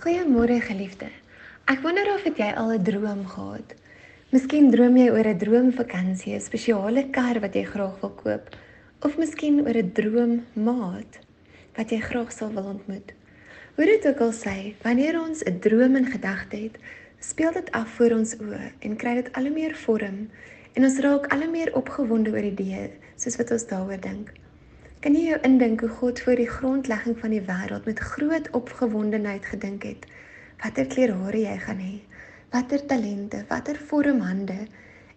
Goeiemôre geliefde. Ek wonder of jy al 'n droom gehad. Miskien droom jy oor 'n droomvakansie, 'n spesiale kar wat jy graag wil koop, of miskien oor 'n droommaat wat jy graag sal wil ontmoet. Hoe dit ook al sê, wanneer ons 'n droom in gedagte het, speel dit af voor ons oë en kry dit al hoe meer vorm en ons raak al hoe meer opgewonde oor die idee soos wat ons daaroor dink. Kan jy jou indink hoe God voor die grondlegging van die wêreld met groot opgewondenheid gedink het watter kleur hare jy gaan hê, watter talente, watter vorm hande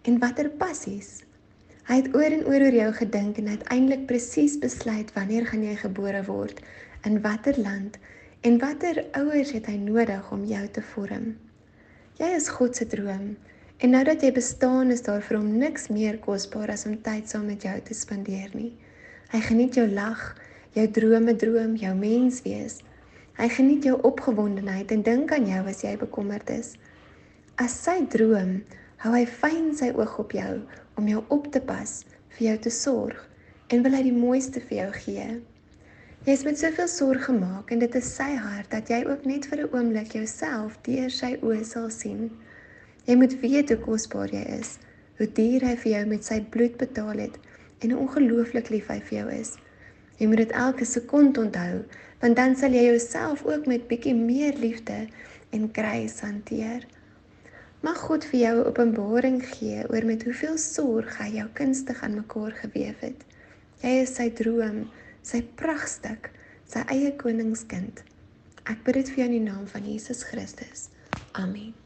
en watter passies? Hy het oor en oor oor jou gedink en uiteindelik presies besluit wanneer gaan jy gebore word, in watter land en watter ouers het hy nodig om jou te vorm. Jy is God se droom en nou dat jy bestaan is daar vir hom niks meer kosbaar as om tyd saam met jou te spandeer nie. Hy geniet jou lag, jou drome droom, jou mens wees. Hy geniet jou opgewondenheid en dink aan jou as jy bekommerd is. As sy droom, hou hy fyn sy oog op jou om jou op te pas, vir jou te sorg en wil hy die mooiste vir jou gee. Jy is met soveel sorg gemaak en dit is sy hart dat jy ook net vir 'n oomblik jouself deur sy oë sal sien. Jy moet weet hoe kosbaar jy is, hoe duur hy vir jou met sy bloed betaal het en hoe ongelooflik lief hy vir jou is. Jy moet dit elke sekond onthou, want dan sal jy jouself ook met bietjie meer liefde en grace hanteer. Mag God vir jou 'n openbaring gee oor met hoeveel sorg hy jou kunstig aan mekaar gewewe het. Jy is sy droom, sy pragtstuk, sy eie koningskind. Ek bid dit vir jou in die naam van Jesus Christus. Amen.